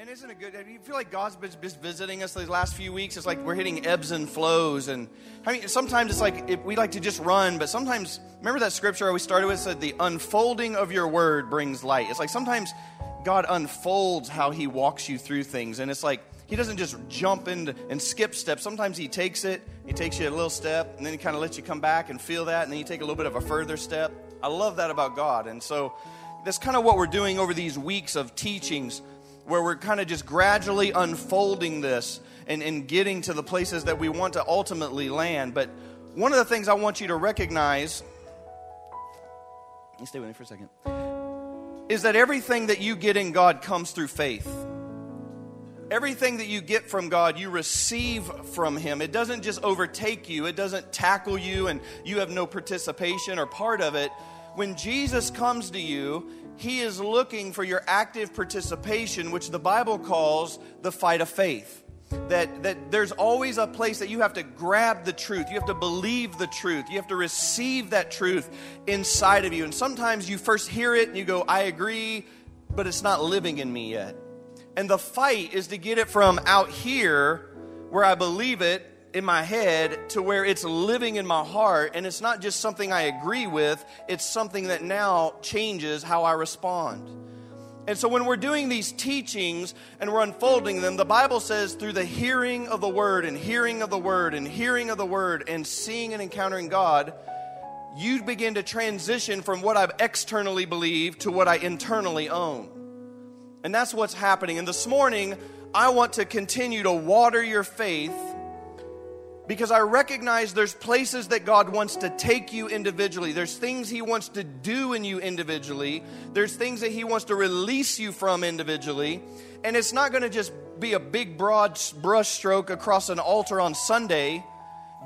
Man, isn't it good? Do you feel like God's been visiting us these last few weeks? It's like we're hitting ebbs and flows, and I mean, sometimes it's like it, we like to just run, but sometimes remember that scripture we started with said the unfolding of your word brings light. It's like sometimes God unfolds how He walks you through things, and it's like He doesn't just jump in and skip steps. Sometimes He takes it, He takes you a little step, and then He kind of lets you come back and feel that, and then you take a little bit of a further step. I love that about God, and so that's kind of what we're doing over these weeks of teachings where we're kind of just gradually unfolding this and, and getting to the places that we want to ultimately land. But one of the things I want you to recognize, you stay with me for a second, is that everything that you get in God comes through faith. Everything that you get from God, you receive from Him. It doesn't just overtake you, it doesn't tackle you, and you have no participation or part of it. When Jesus comes to you, he is looking for your active participation, which the Bible calls the fight of faith. That, that there's always a place that you have to grab the truth. You have to believe the truth. You have to receive that truth inside of you. And sometimes you first hear it and you go, I agree, but it's not living in me yet. And the fight is to get it from out here, where I believe it, in my head to where it's living in my heart and it's not just something I agree with, it's something that now changes how I respond. And so when we're doing these teachings and we're unfolding them, the Bible says through the hearing of the word and hearing of the word and hearing of the word and seeing and encountering God, you begin to transition from what I've externally believed to what I internally own. And that's what's happening. And this morning, I want to continue to water your faith because I recognize there's places that God wants to take you individually. There's things He wants to do in you individually. There's things that He wants to release you from individually. And it's not going to just be a big, broad brushstroke across an altar on Sunday.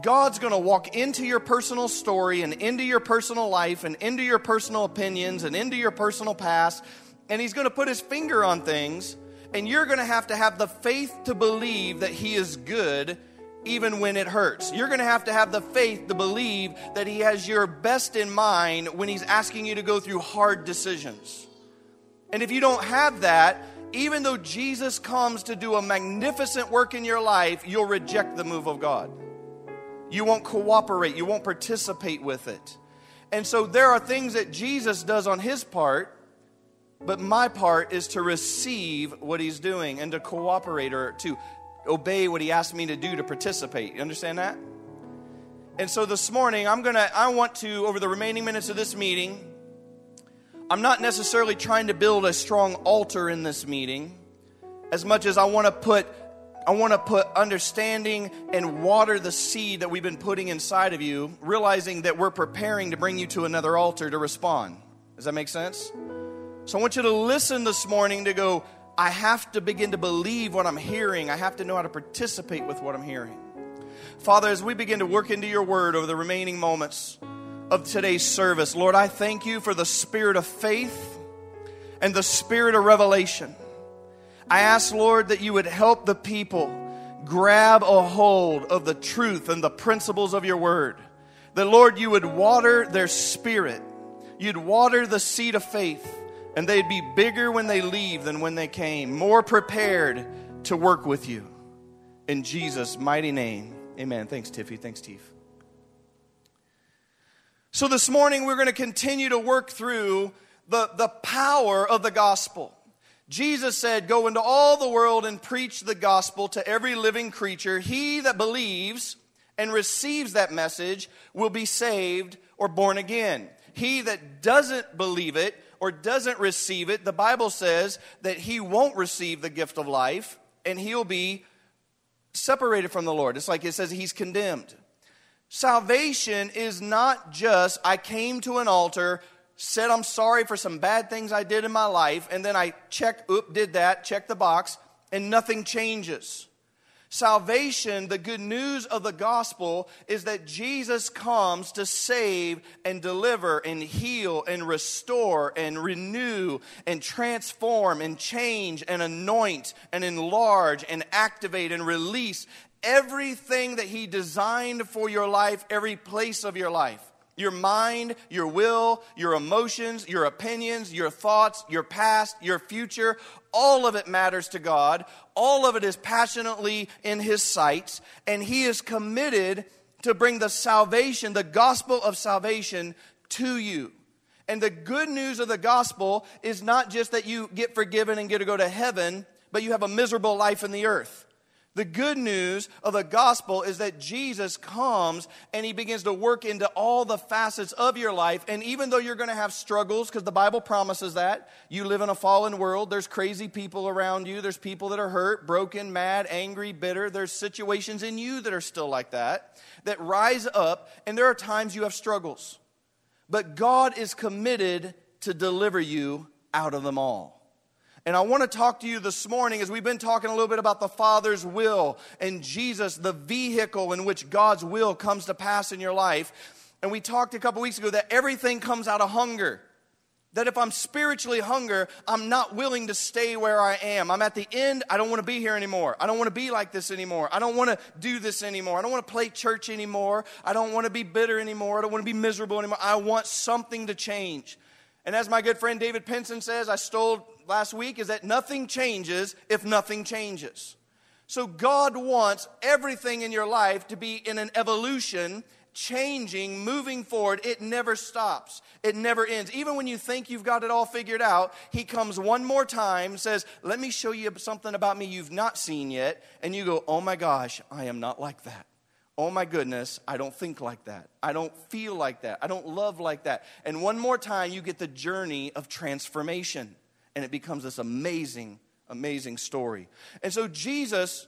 God's going to walk into your personal story and into your personal life and into your personal opinions and into your personal past. And He's going to put His finger on things. And you're going to have to have the faith to believe that He is good even when it hurts. You're going to have to have the faith to believe that He has your best in mind when He's asking you to go through hard decisions. And if you don't have that, even though Jesus comes to do a magnificent work in your life, you'll reject the move of God. You won't cooperate, you won't participate with it. And so there are things that Jesus does on his part, but my part is to receive what he's doing and to cooperate or to obey what he asked me to do to participate. You understand that? And so this morning, I'm going to, I want to, over the remaining minutes of this meeting, I'm not necessarily trying to build a strong altar in this meeting as much as I want to put I want to put understanding and water the seed that we've been putting inside of you, realizing that we're preparing to bring you to another altar to respond. Does that make sense? So I want you to listen this morning to go, I have to begin to believe what I'm hearing. I have to know how to participate with what I'm hearing. Father, as we begin to work into your word over the remaining moments of today's service, Lord, I thank you for the spirit of faith and the spirit of revelation. I ask, Lord, that you would help the people grab a hold of the truth and the principles of your word. That, Lord, you would water their spirit, you'd water the seed of faith and they'd be bigger when they leave than when they came, more prepared to work with you. In Jesus' mighty name, amen. Thanks, Tiffy. Thanks, Tiff. So, this morning we're going to continue to work through the, the power of the gospel. Jesus said, Go into all the world and preach the gospel to every living creature. He that believes and receives that message will be saved or born again. He that doesn't believe it or doesn't receive it, the Bible says that he won't receive the gift of life and he'll be separated from the Lord. It's like it says he's condemned. Salvation is not just, I came to an altar, said I'm sorry for some bad things I did in my life, and then I check, oop, did that, check the box, and nothing changes. Salvation, the good news of the gospel, is that Jesus comes to save and deliver and heal and restore and renew and transform and change and anoint and enlarge and activate and release everything that He designed for your life, every place of your life. Your mind, your will, your emotions, your opinions, your thoughts, your past, your future, all of it matters to God. All of it is passionately in His sights, and He is committed to bring the salvation, the gospel of salvation to you. And the good news of the gospel is not just that you get forgiven and get to go to heaven, but you have a miserable life in the earth. The good news of the gospel is that Jesus comes and he begins to work into all the facets of your life. And even though you're going to have struggles, because the Bible promises that, you live in a fallen world, there's crazy people around you, there's people that are hurt, broken, mad, angry, bitter. There's situations in you that are still like that, that rise up, and there are times you have struggles. But God is committed to deliver you out of them all. And I want to talk to you this morning as we've been talking a little bit about the Father's will and Jesus, the vehicle in which God's will comes to pass in your life. And we talked a couple weeks ago that everything comes out of hunger. That if I'm spiritually hunger, I'm not willing to stay where I am. I'm at the end, I don't want to be here anymore. I don't want to be like this anymore. I don't want to do this anymore. I don't want to play church anymore. I don't want to be bitter anymore. I don't want to be miserable anymore. I want something to change. And as my good friend David Penson says, I stole last week, is that nothing changes if nothing changes. So God wants everything in your life to be in an evolution, changing, moving forward. It never stops. It never ends. Even when you think you've got it all figured out, He comes one more time, says, Let me show you something about me you've not seen yet. And you go, Oh my gosh, I am not like that oh my goodness, I don't think like that. I don't feel like that. I don't love like that. And one more time, you get the journey of transformation. And it becomes this amazing, amazing story. And so Jesus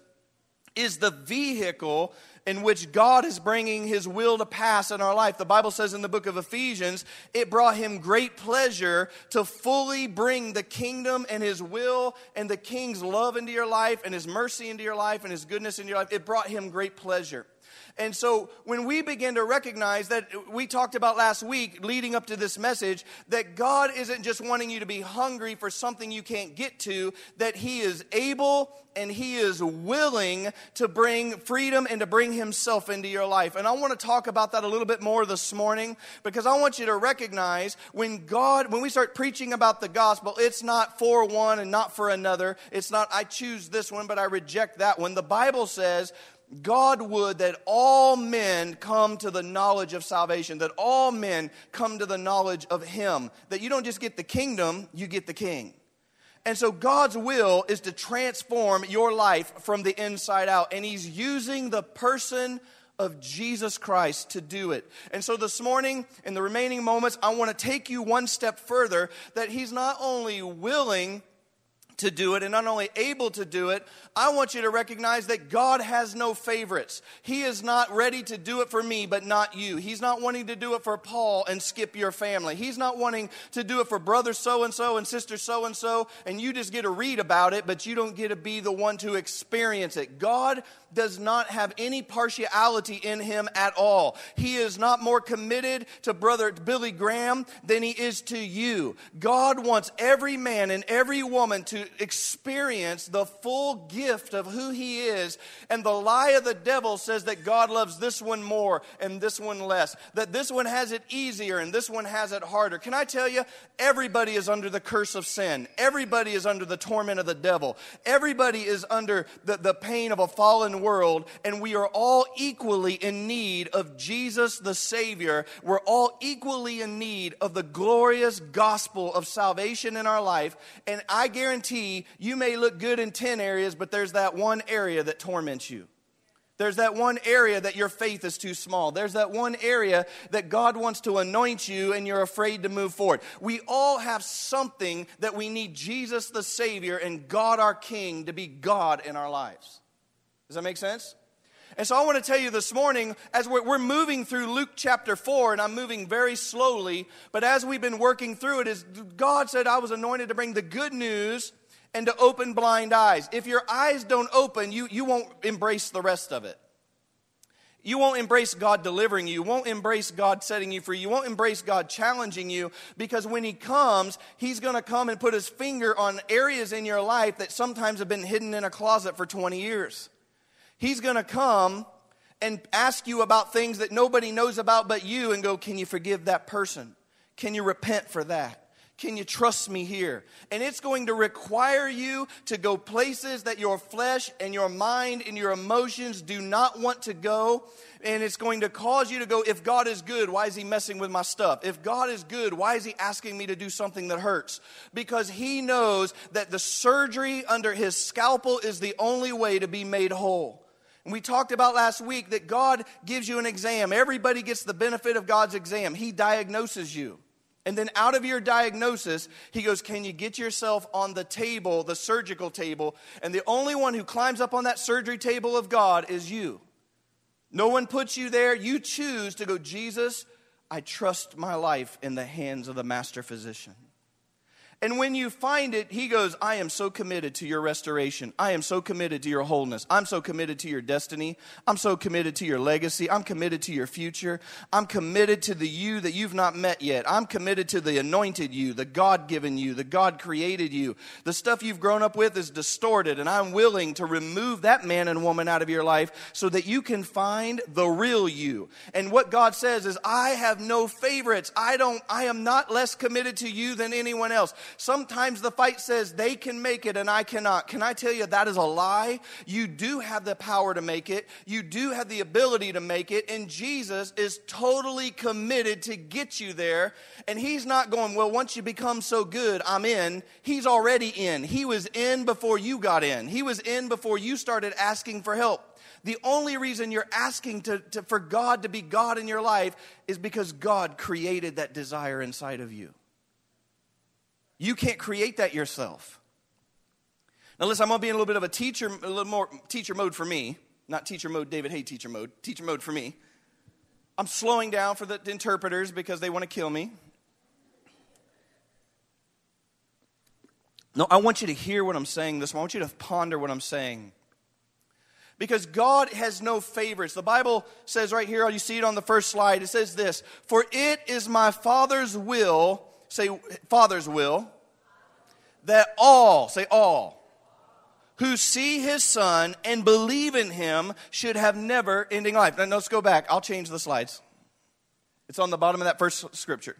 is the vehicle in which God is bringing his will to pass in our life. The Bible says in the book of Ephesians, it brought him great pleasure to fully bring the kingdom and his will and the king's love into your life and his mercy into your life and his goodness into your life. It brought him great pleasure. And so when we begin to recognize that we talked about last week, leading up to this message, that God isn't just wanting you to be hungry for something you can't get to, that He is able and He is willing to bring freedom and to bring Himself into your life. And I want to talk about that a little bit more this morning because I want you to recognize when God, when we start preaching about the gospel, it's not for one and not for another. It's not, I choose this one, but I reject that one. The Bible says, God would that all men come to the knowledge of salvation, that all men come to the knowledge of Him, that you don't just get the kingdom, you get the King. And so God's will is to transform your life from the inside out, and He's using the person of Jesus Christ to do it. And so this morning, in the remaining moments, I want to take you one step further that He's not only willing, to do it and not only able to do it, I want you to recognize that God has no favorites. He is not ready to do it for me, but not you. He's not wanting to do it for Paul and skip your family. He's not wanting to do it for brother so and so and sister so and so, and you just get to read about it, but you don't get to be the one to experience it. God does not have any partiality in him at all. He is not more committed to brother Billy Graham than he is to you. God wants every man and every woman to experience the full gift of who He is. And the lie of the devil says that God loves this one more and this one less, that this one has it easier and this one has it harder. Can I tell you, everybody is under the curse of sin, everybody is under the torment of the devil, everybody is under the, the pain of a fallen world, and we are all equally in need of Jesus the Savior. We're all equally in need of the glorious gospel of salvation in our life. And I guarantee guarantee you may look good in 10 areas, but there's that one area that torments you. There's that one area that your faith is too small. There's that one area that God wants to anoint you and you're afraid to move forward. We all have something that we need Jesus the Savior and God our King to be God in our lives. Does that make sense? And so I want to tell you this morning, as we're, moving through Luke chapter 4, and I'm moving very slowly, but as we've been working through it, is God said I was anointed to bring the good news and to open blind eyes. If your eyes don't open, you, you won't embrace the rest of it. You won't embrace God delivering you. You won't embrace God setting you free. You won't embrace God challenging you because when He comes, He's going to come and put His finger on areas in your life that sometimes have been hidden in a closet for 20 years. He's going to come and ask you about things that nobody knows about but you and go, Can you forgive that person? Can you repent for that? Can you trust me here? And it's going to require you to go places that your flesh and your mind and your emotions do not want to go. And it's going to cause you to go, if God is good, why is he messing with my stuff? If God is good, why is he asking me to do something that hurts? Because he knows that the surgery under his scalpel is the only way to be made whole. And we talked about last week that God gives you an exam. Everybody gets the benefit of God's exam. He diagnoses you. And then out of your diagnosis, he goes, Can you get yourself on the table, the surgical table? And the only one who climbs up on that surgery table of God is you. No one puts you there. You choose to go, Jesus, I trust my life in the hands of the master physician. And when you find it, he goes, I am so committed to your restoration. I am so committed to your wholeness. I'm so committed to your destiny. I'm so committed to your legacy. I'm committed to your future. I'm committed to the you that you've not met yet. I'm committed to the anointed you, the God given you, the God created you. The stuff you've grown up with is distorted, and I'm willing to remove that man and woman out of your life so that you can find the real you. And what God says is, I have no favorites. I don't, I am not less committed to you than anyone else. Sometimes the fight says they can make it and I cannot. Can I tell you that is a lie? You do have the power to make it, you do have the ability to make it, and Jesus is totally committed to get you there. And He's not going, well, once you become so good, I'm in. He's already in. He was in before you got in, He was in before you started asking for help. The only reason you're asking to, to, for God to be God in your life is because God created that desire inside of you. You can't create that yourself. Now, listen, I'm going to be in a little bit of a teacher, a little more teacher mode for me. Not teacher mode, David Hey, teacher mode. Teacher mode for me. I'm slowing down for the interpreters because they want to kill me. No, I want you to hear what I'm saying this. I want you to ponder what I'm saying. Because God has no favorites. The Bible says right here, you see it on the first slide, it says this For it is my Father's will say Father's will, that all, say all, who see his son and believe in him should have never ending life. Now, let's go back. I'll change the slides. It's on the bottom of that first scripture.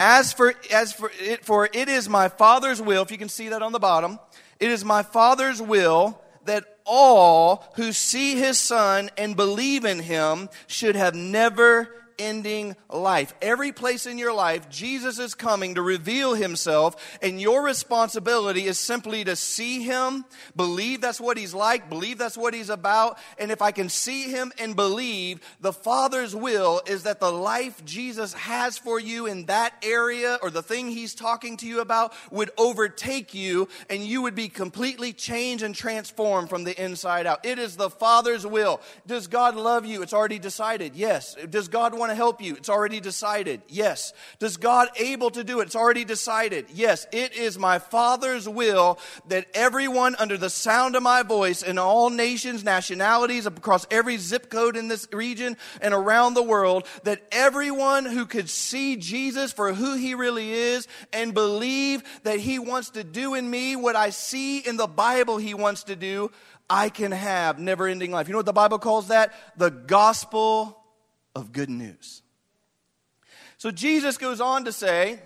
As for, as for it, for it is my Father's will, if you can see that on the bottom, it is my Father's will that all who see his son and believe in him should have never ending life. Every place in your life, Jesus is coming to reveal himself, and your responsibility is simply to see him, believe that's what he's like, believe that's what he's about. And if I can see him and believe, the Father's will is that the life Jesus has for you in that area or the thing he's talking to you about would overtake you, and you would be completely changed and transformed from the inside out. It is the Father's will. Does God love you? It's already decided. Yes. Does God want want to help you? It's already decided. Yes. Does God able to do it? It's already decided. Yes. It is my Father's will that everyone under the sound of my voice in all nations, nationalities, across every zip code in this region and around the world, that everyone who could see Jesus for who he really is and believe that he wants to do in me what I see in the Bible he wants to do, I can have never ending life. You know what the Bible calls that? The gospel of good news. So Jesus goes on to say, if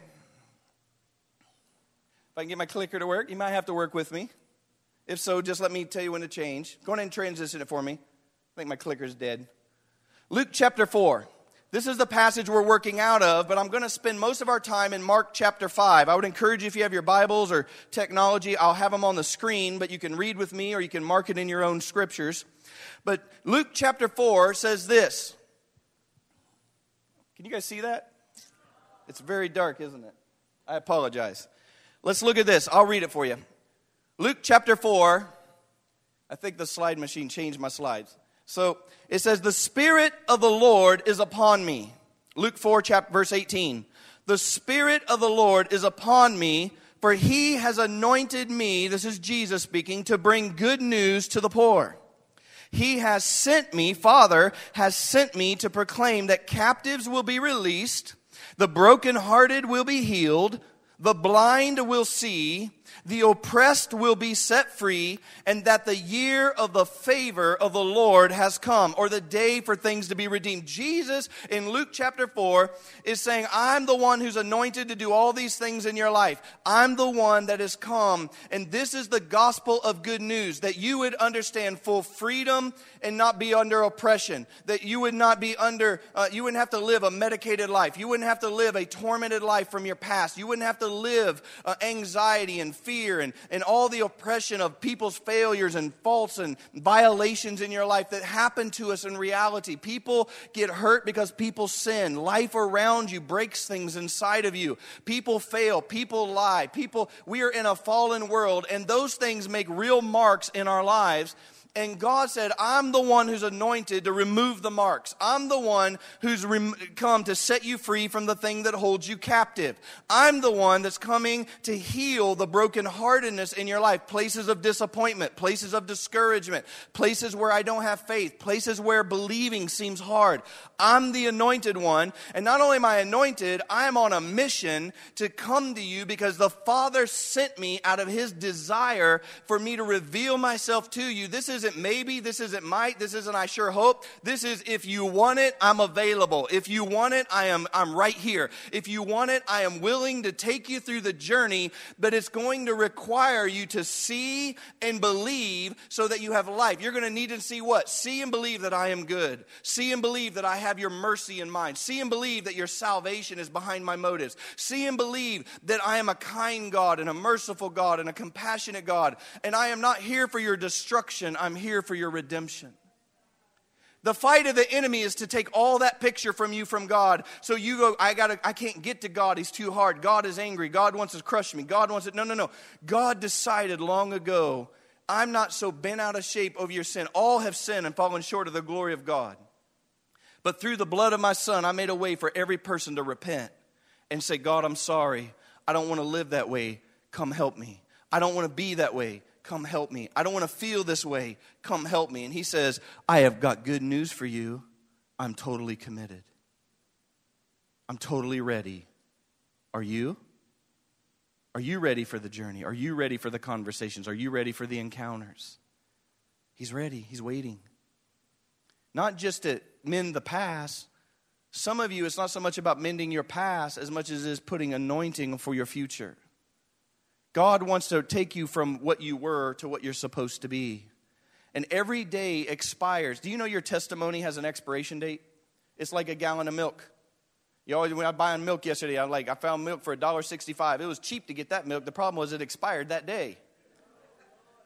I can get my clicker to work, you might have to work with me. If so, just let me tell you when to change. Go ahead and transition it for me. I think my clicker's dead. Luke chapter 4. This is the passage we're working out of, but I'm going to spend most of our time in Mark chapter 5. I would encourage you, if you have your Bibles or technology, I'll have them on the screen, but you can read with me or you can mark it in your own scriptures. But Luke chapter 4 says this can you guys see that? It's very dark, isn't it? I apologize. Let's look at this. I'll read it for you. Luke chapter 4. I think the slide machine changed my slides. So it says, The Spirit of the Lord is upon me. Luke 4, chapter, verse 18. The Spirit of the Lord is upon me, for he has anointed me, this is Jesus speaking, to bring good news to the poor. He has sent me, Father has sent me to proclaim that captives will be released, the brokenhearted will be healed, the blind will see, the oppressed will be set free, and that the year of the favor of the Lord has come, or the day for things to be redeemed. Jesus in Luke chapter 4 is saying, I'm the one who's anointed to do all these things in your life. I'm the one that has come. And this is the gospel of good news that you would understand full freedom and not be under oppression, that you would not be under, uh, you wouldn't have to live a medicated life. You wouldn't have to live a tormented life from your past. You wouldn't have to live uh, anxiety and fear and, and all the oppression of people's failures and faults and violations in your life that happen to us in reality. People get hurt because people sin. Life around you breaks things inside of you. People fail. People lie. People, we are in a fallen world, and those things make real marks in our lives and God said, I'm the one who's anointed to remove the marks. I'm the one who's rem- come to set you free from the thing that holds you captive. I'm the one that's coming to heal the brokenheartedness in your life, places of disappointment, places of discouragement, places where I don't have faith, places where believing seems hard. I'm the anointed one. And not only am I anointed, I am on a mission to come to you because the Father sent me out of his desire for me to reveal myself to you. This is isn't maybe, this isn't might, this isn't I sure hope. This is if you want it, I'm available. If you want it, I am I'm right here. If you want it, I am willing to take you through the journey, but it's going to require you to see and believe so that you have life. You're going to need to see what? See and believe that I am good. See and believe that I have your mercy in mind. See and believe that your salvation is behind my motives. See and believe that I am a kind God and a merciful God and a compassionate God. And I am not here for your destruction. I'm I'm here for your redemption. The fight of the enemy is to take all that picture from you from God. So you go, I gotta, I can't get to God. He's too hard. God is angry. God wants to crush me. God wants it. No, no, no. God decided long ago, I'm not so bent out of shape over your sin. All have sinned and fallen short of the glory of God. But through the blood of my son, I made a way for every person to repent and say, God, I'm sorry. I don't want to live that way. Come help me. I don't want to be that way. Come help me. I don't want to feel this way. Come help me. And he says, I have got good news for you. I'm totally committed. I'm totally ready. Are you? Are you ready for the journey? Are you ready for the conversations? Are you ready for the encounters? He's ready. He's waiting. Not just to mend the past. Some of you, it's not so much about mending your past as much as it is putting anointing for your future. God wants to take you from what you were to what you're supposed to be. And every day expires. Do you know your testimony has an expiration date? It's like a gallon of milk. You always, when I buying milk yesterday, I like I found milk for $1.65. It was cheap to get that milk. The problem was it expired that day.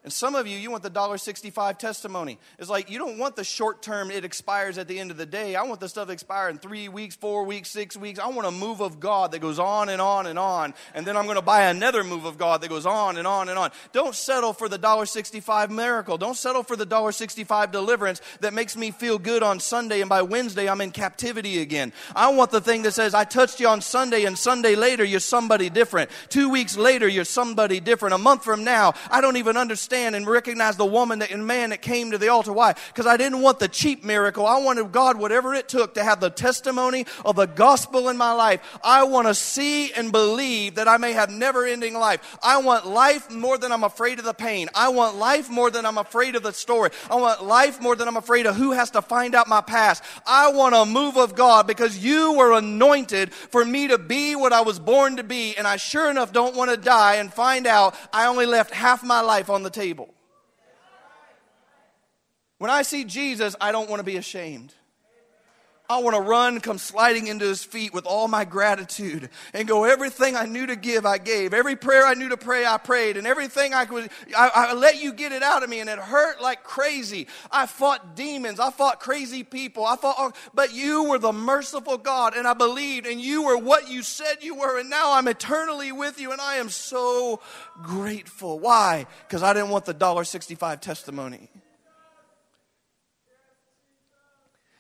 And some of you, you want the $1.65 testimony. It's like you don't want the short term, it expires at the end of the day. I want the stuff that expires in three weeks, four weeks, six weeks. I want a move of God that goes on and on and on. And then I'm going to buy another move of God that goes on and on and on. Don't settle for the $1.65 miracle. Don't settle for the $1.65 deliverance that makes me feel good on Sunday and by Wednesday I'm in captivity again. I want the thing that says, I touched you on Sunday and Sunday later you're somebody different. Two weeks later you're somebody different. A month from now, I don't even understand understand and recognize the woman that, and man that came to the altar. Why? Because I didn't want the cheap miracle. I wanted God, whatever it took, to have the testimony of the gospel in my life. I want to see and believe that I may have never ending life. I want life more than I'm afraid of the pain. I want life more than I'm afraid of the story. I want life more than I'm afraid of who has to find out my past. I want a move of God because you were anointed for me to be what I was born to be. And I sure enough don't want to die and find out I only left half my life on the table table. When I see Jesus, I don't want to be ashamed. I want to run, come sliding into his feet with all my gratitude and go, everything I knew to give, I gave. Every prayer I knew to pray, I prayed. And everything I could, I, I, let you get it out of me and it hurt like crazy. I fought demons. I fought crazy people. I fought, but you were the merciful God and I believed and you were what you said you were. And now I'm eternally with you and I am so grateful. Why? Because I didn't want the $1.65 testimony.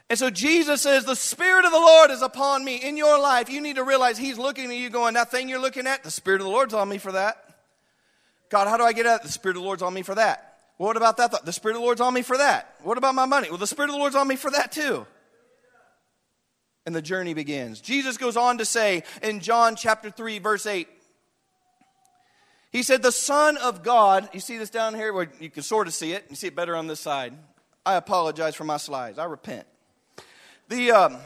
And so Jesus says, The Spirit of the Lord is upon me in your life. You need to realize He's looking at you going, That thing you're looking at, the Spirit of the Lord's on me for that. God, how do I get out? The Spirit of the Lord's on me for that. Well, what about that? thought? The Spirit of the Lord's on me for that. What about my money? Well, the Spirit of the Lord's on me for that too. And the journey begins. Jesus goes on to say in John chapter 3, verse 8, He said, The Son of God, you see this down here where you can sort of see it. You see it better on this side. I apologize for my slides. I repent. The, um,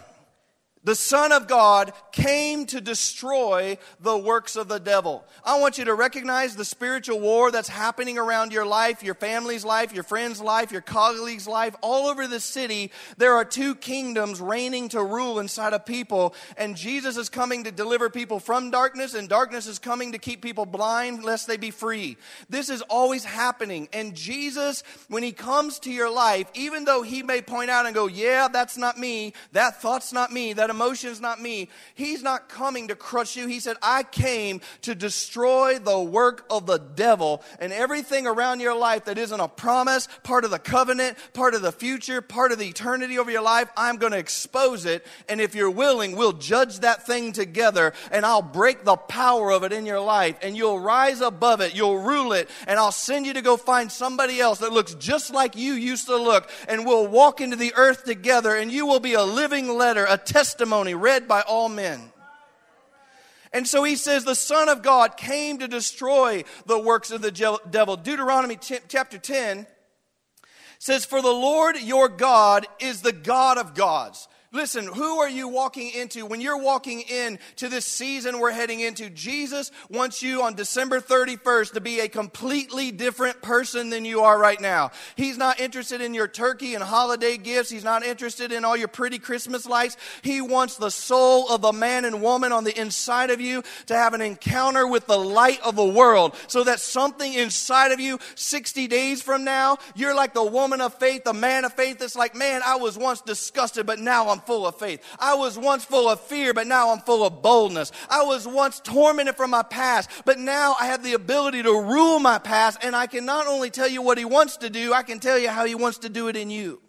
the Son of God came to destroy the works of the devil. I want you to recognize the spiritual war that's happening around your life, your family's life, your friend's life, your colleague's life. All over the city, there are two kingdoms reigning to rule inside of people. And Jesus is coming to deliver people from darkness, and darkness is coming to keep people blind lest they be free. This is always happening. And Jesus, when he comes to your life, even though he may point out and go, Yeah, that's not me, that thought's not me, that emotion's not me. He's not coming to crush you. He said, I came to destroy the work of the devil and everything around your life that isn't a promise, part of the covenant, part of the future, part of the eternity over your life. I'm going to expose it. And if you're willing, we'll judge that thing together and I'll break the power of it in your life and you'll rise above it. You'll rule it. And I'll send you to go find somebody else that looks just like you used to look. And we'll walk into the earth together and you will be a living letter, a testimony testimony read by all men. And so he says the Son of God came to destroy the works of the devil. Deuteronomy chapter 10 says, For the Lord your God is the God of gods. Listen, who are you walking into? When you're walking in to this season we're heading into, Jesus wants you on December 31st to be a completely different person than you are right now. He's not interested in your turkey and holiday gifts. He's not interested in all your pretty Christmas lights. He wants the soul of the man and woman on the inside of you to have an encounter with the light of the world so that something inside of you 60 days from now, you're like the woman of faith, the man of faith that's like, man, I was once disgusted, but now I'm full of faith. I was once full of fear, but now I'm full of boldness. I was once tormented from my past, but now I have the ability to rule my past, and I can not only tell you what He wants to do, I can tell you how He wants to do it in you.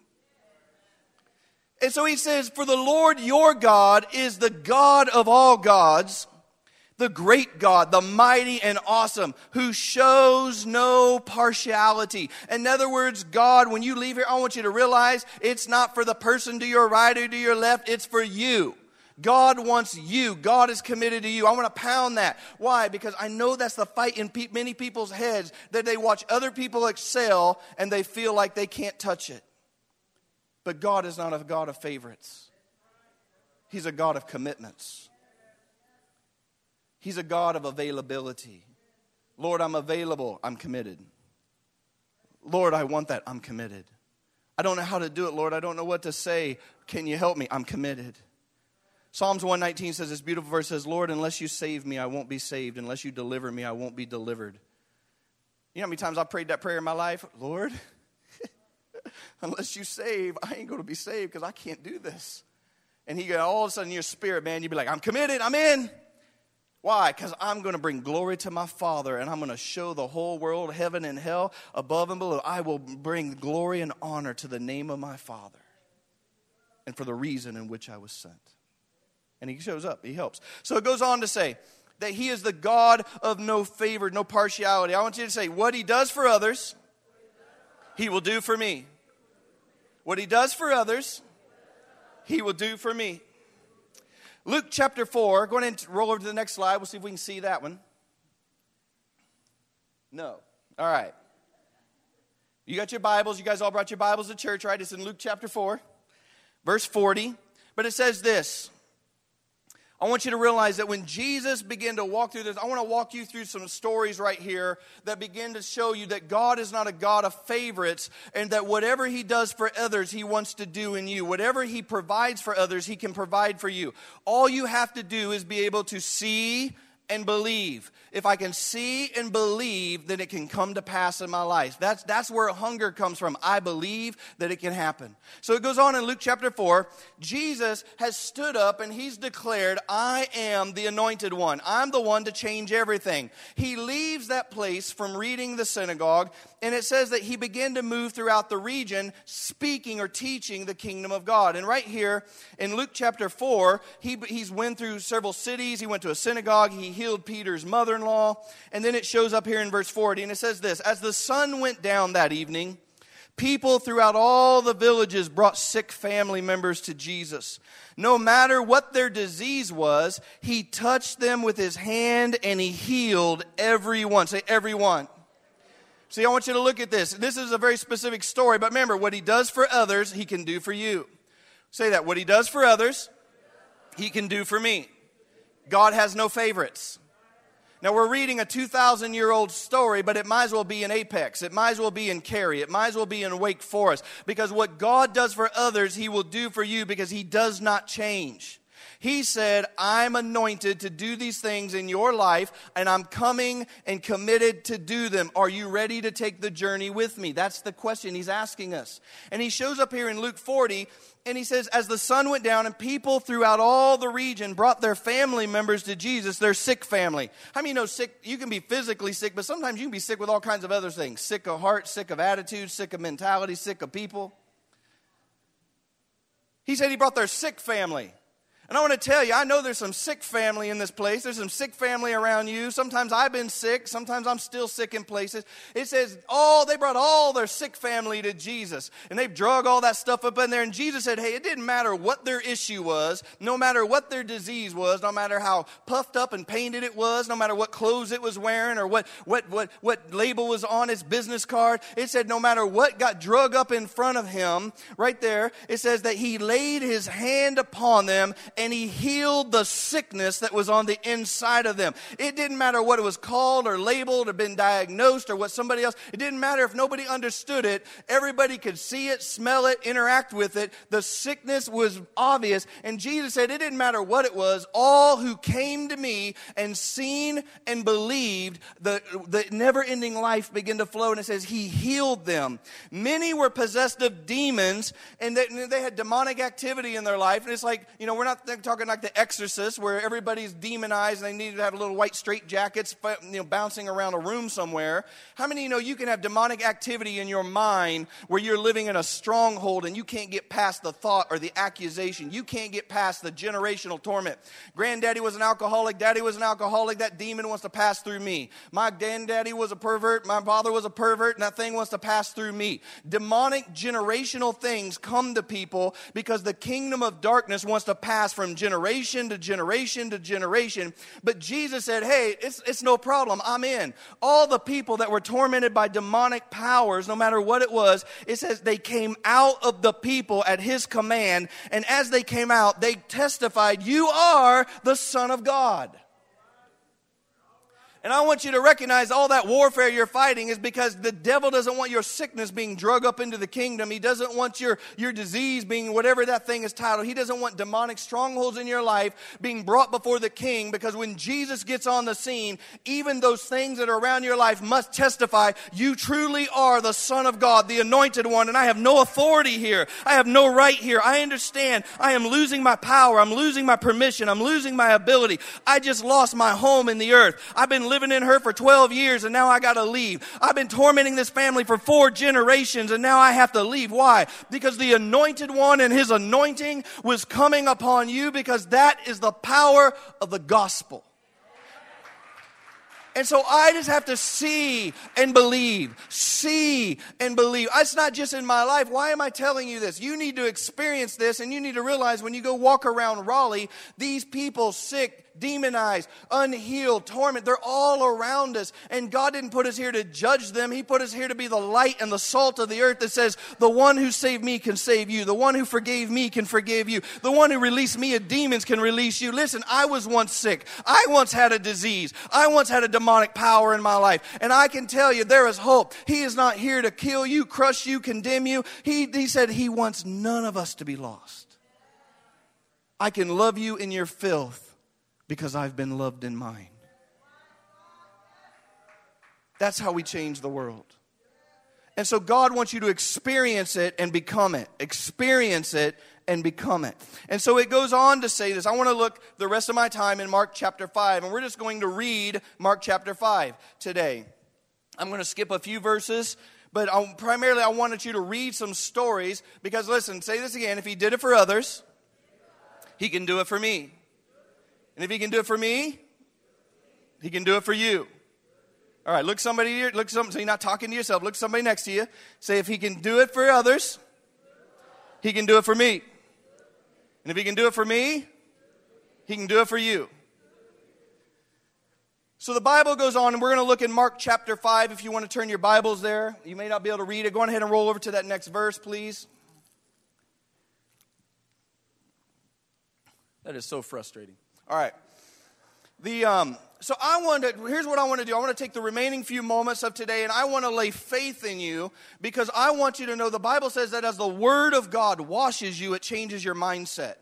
And so he says, For the Lord your God is the God of all gods the great God, the mighty and awesome, who shows no partiality. In other words, God, when you leave here, I want you to realize it's not for the person to your right or to your left, it's for you. God wants you. God is committed to you. I want to pound that. Why? Because I know that's the fight in pe- many people's heads that they watch other people excel and they feel like they can't touch it. But God is not a God of favorites, He's a God of commitments. He's a God of availability. Lord, I'm available. I'm committed. Lord, I want that. I'm committed. I don't know how to do it, Lord. I don't know what to say. Can you help me? I'm committed. Psalms 119 says this beautiful verse says, Lord, unless you save me, I won't be saved. Unless you deliver me, I won't be delivered. You know how many times I prayed that prayer in my life? Lord, unless you save, I ain't going to be saved because I can't do this. And he go, all of a sudden, your spirit, man, you'd be like, I'm committed, I'm in. Why? Because I'm going to bring glory to my Father and I'm going to show the whole world, heaven and hell, above and below. I will bring glory and honor to the name of my Father and for the reason in which I was sent. And he shows up, he helps. So it goes on to say that he is the God of no favor, no partiality. I want you to say, what he does for others, he will do for me. What he does for others, he will do for me. Luke chapter 4, go ahead and roll over to the next slide. We'll see if we can see that one. No. All right. You got your Bibles. You guys all brought your Bibles to church, right? It's in Luke chapter 4, verse 40. But it says this I want you to realize that when Jesus began to walk through this, I want to walk you through some stories right here that begin to show you that God is not a God of favorites and that whatever He does for others, He wants to do in you. Whatever He provides for others, He can provide for you. All you have to do is be able to see and believe. If I can see and believe, then it can come to pass in my life. That's, that's where hunger comes from. I believe that it can happen. So it goes on in Luke chapter 4. Jesus has stood up and he's declared, I am the anointed one. I'm the one to change everything. He leaves that place from reading the synagogue, and it says that he began to move throughout the region, speaking or teaching the kingdom of God. And right here in Luke chapter 4, he, he's went through several cities. He went to a synagogue. He healed Peter's mother in law. And then it shows up here in verse 40, and it says this As the sun went down that evening, People throughout all the villages brought sick family members to Jesus. No matter what their disease was, he touched them with his hand and he healed everyone. Say, everyone. See, I want you to look at this. This is a very specific story, but remember, what he does for others, he can do for you. Say that. What he does for others, he can do for me. God has no favorites. Now, we're reading a 2,000 year old story, but it might as well be in Apex. It might as well be in Cary. It might as well be in Wake Forest. Because what God does for others, He will do for you because He does not change. He said, I'm anointed to do these things in your life, and I'm coming and committed to do them. Are you ready to take the journey with me? That's the question he's asking us. And he shows up here in Luke 40 and he says, As the sun went down, and people throughout all the region brought their family members to Jesus, their sick family. How many know sick? You can be physically sick, but sometimes you can be sick with all kinds of other things sick of heart, sick of attitude, sick of mentality, sick of people. He said he brought their sick family. And I want to tell you, I know there's some sick family in this place. There's some sick family around you. Sometimes I've been sick. Sometimes I'm still sick in places. It says, oh, they brought all their sick family to Jesus. And they've drug all that stuff up in there. And Jesus said, hey, it didn't matter what their issue was, no matter what their disease was, no matter how puffed up and painted it was, no matter what clothes it was wearing or what, what, what, what label was on its business card. It said, no matter what got drug up in front of him, right there, it says that he laid his hand upon them and he healed the sickness that was on the inside of them. It didn't matter what it was called or labeled or been diagnosed or what somebody else, it didn't matter if nobody understood it. Everybody could see it, smell it, interact with it. The sickness was obvious. And Jesus said, It didn't matter what it was. All who came to me and seen and believed, the, the never ending life began to flow. And it says, He healed them. Many were possessed of demons and they, they had demonic activity in their life. And it's like, you know, we're not talking like The Exorcist, where everybody's demonized and they need to have little white straight jackets, you know, bouncing around a room somewhere. How many you know you can have demonic activity in your mind where you're living in a stronghold and you can't get past the thought or the accusation? You can't get past the generational torment. Granddaddy was an alcoholic. Daddy was an alcoholic. That demon wants to pass through me. My granddaddy was a pervert. My father was a pervert, and that thing wants to pass through me. Demonic generational things come to people because the kingdom of darkness wants to pass from generation to generation to generation. But Jesus said, Hey, it's, it's no problem. I'm in. All the people that were tormented by demonic powers, no matter what it was, it says they came out of the people at his command. And as they came out, they testified, You are the Son of God. And I want you to recognize all that warfare you're fighting is because the devil doesn't want your sickness being drug up into the kingdom. He doesn't want your, your disease being whatever that thing is titled. He doesn't want demonic strongholds in your life being brought before the king because when Jesus gets on the scene, even those things that are around your life must testify you truly are the Son of God, the anointed one, and I have no authority here. I have no right here. I understand I am losing my power. I'm losing my permission. I'm losing my ability. I just lost my home in the earth. I've been living in her for 12 years and now I got to leave. I've been tormenting this family for four generations and now I have to leave. Why? Because the anointed one and his anointing was coming upon you because that is the power of the gospel. And so I just have to see and believe. See and believe. It's not just in my life. Why am I telling you this? You need to experience this and you need to realize when you go walk around Raleigh, these people sick, demonized, unhealed, torment. They're all around us. And God didn't put us here to judge them. He put us here to be the light and the salt of the earth that says, the one who saved me can save you. The one who forgave me can forgive you. The one who released me of demons can release you. Listen, I was once sick. I once had a disease. I once had a demonic power in my life. And I can tell you there is hope. He is not here to kill you, crush you, condemn you. He, he said he wants none of us to be lost. I can love you in your filth because I've been loved in mine. That's how we change the world. And so God wants you to experience it and become it. Experience it and become it. And so it goes on to say this. I want to look the rest of my time in Mark chapter 5, and we're just going to read Mark chapter 5 today. I'm going to skip a few verses, but I, primarily I wanted you to read some stories because, listen, say this again if he did it for others, he can do it for me. And if he can do it for me, he can do it for you. All right, look somebody, look some, so you're not talking to yourself. Look somebody next to you. Say, if he can do it for others, he can do it for me. And if he can do it for me, he can do it for you. So the Bible goes on, and we're going to look in Mark chapter 5. If you want to turn your Bibles there, you may not be able to read it. Go ahead and roll over to that next verse, please. That is so frustrating. All right. The, um, so I want to, here's what I want to do. I want to take the remaining few moments of today and I want to lay faith in you because I want you to know the Bible says that as the Word of God washes you, it changes your mindset.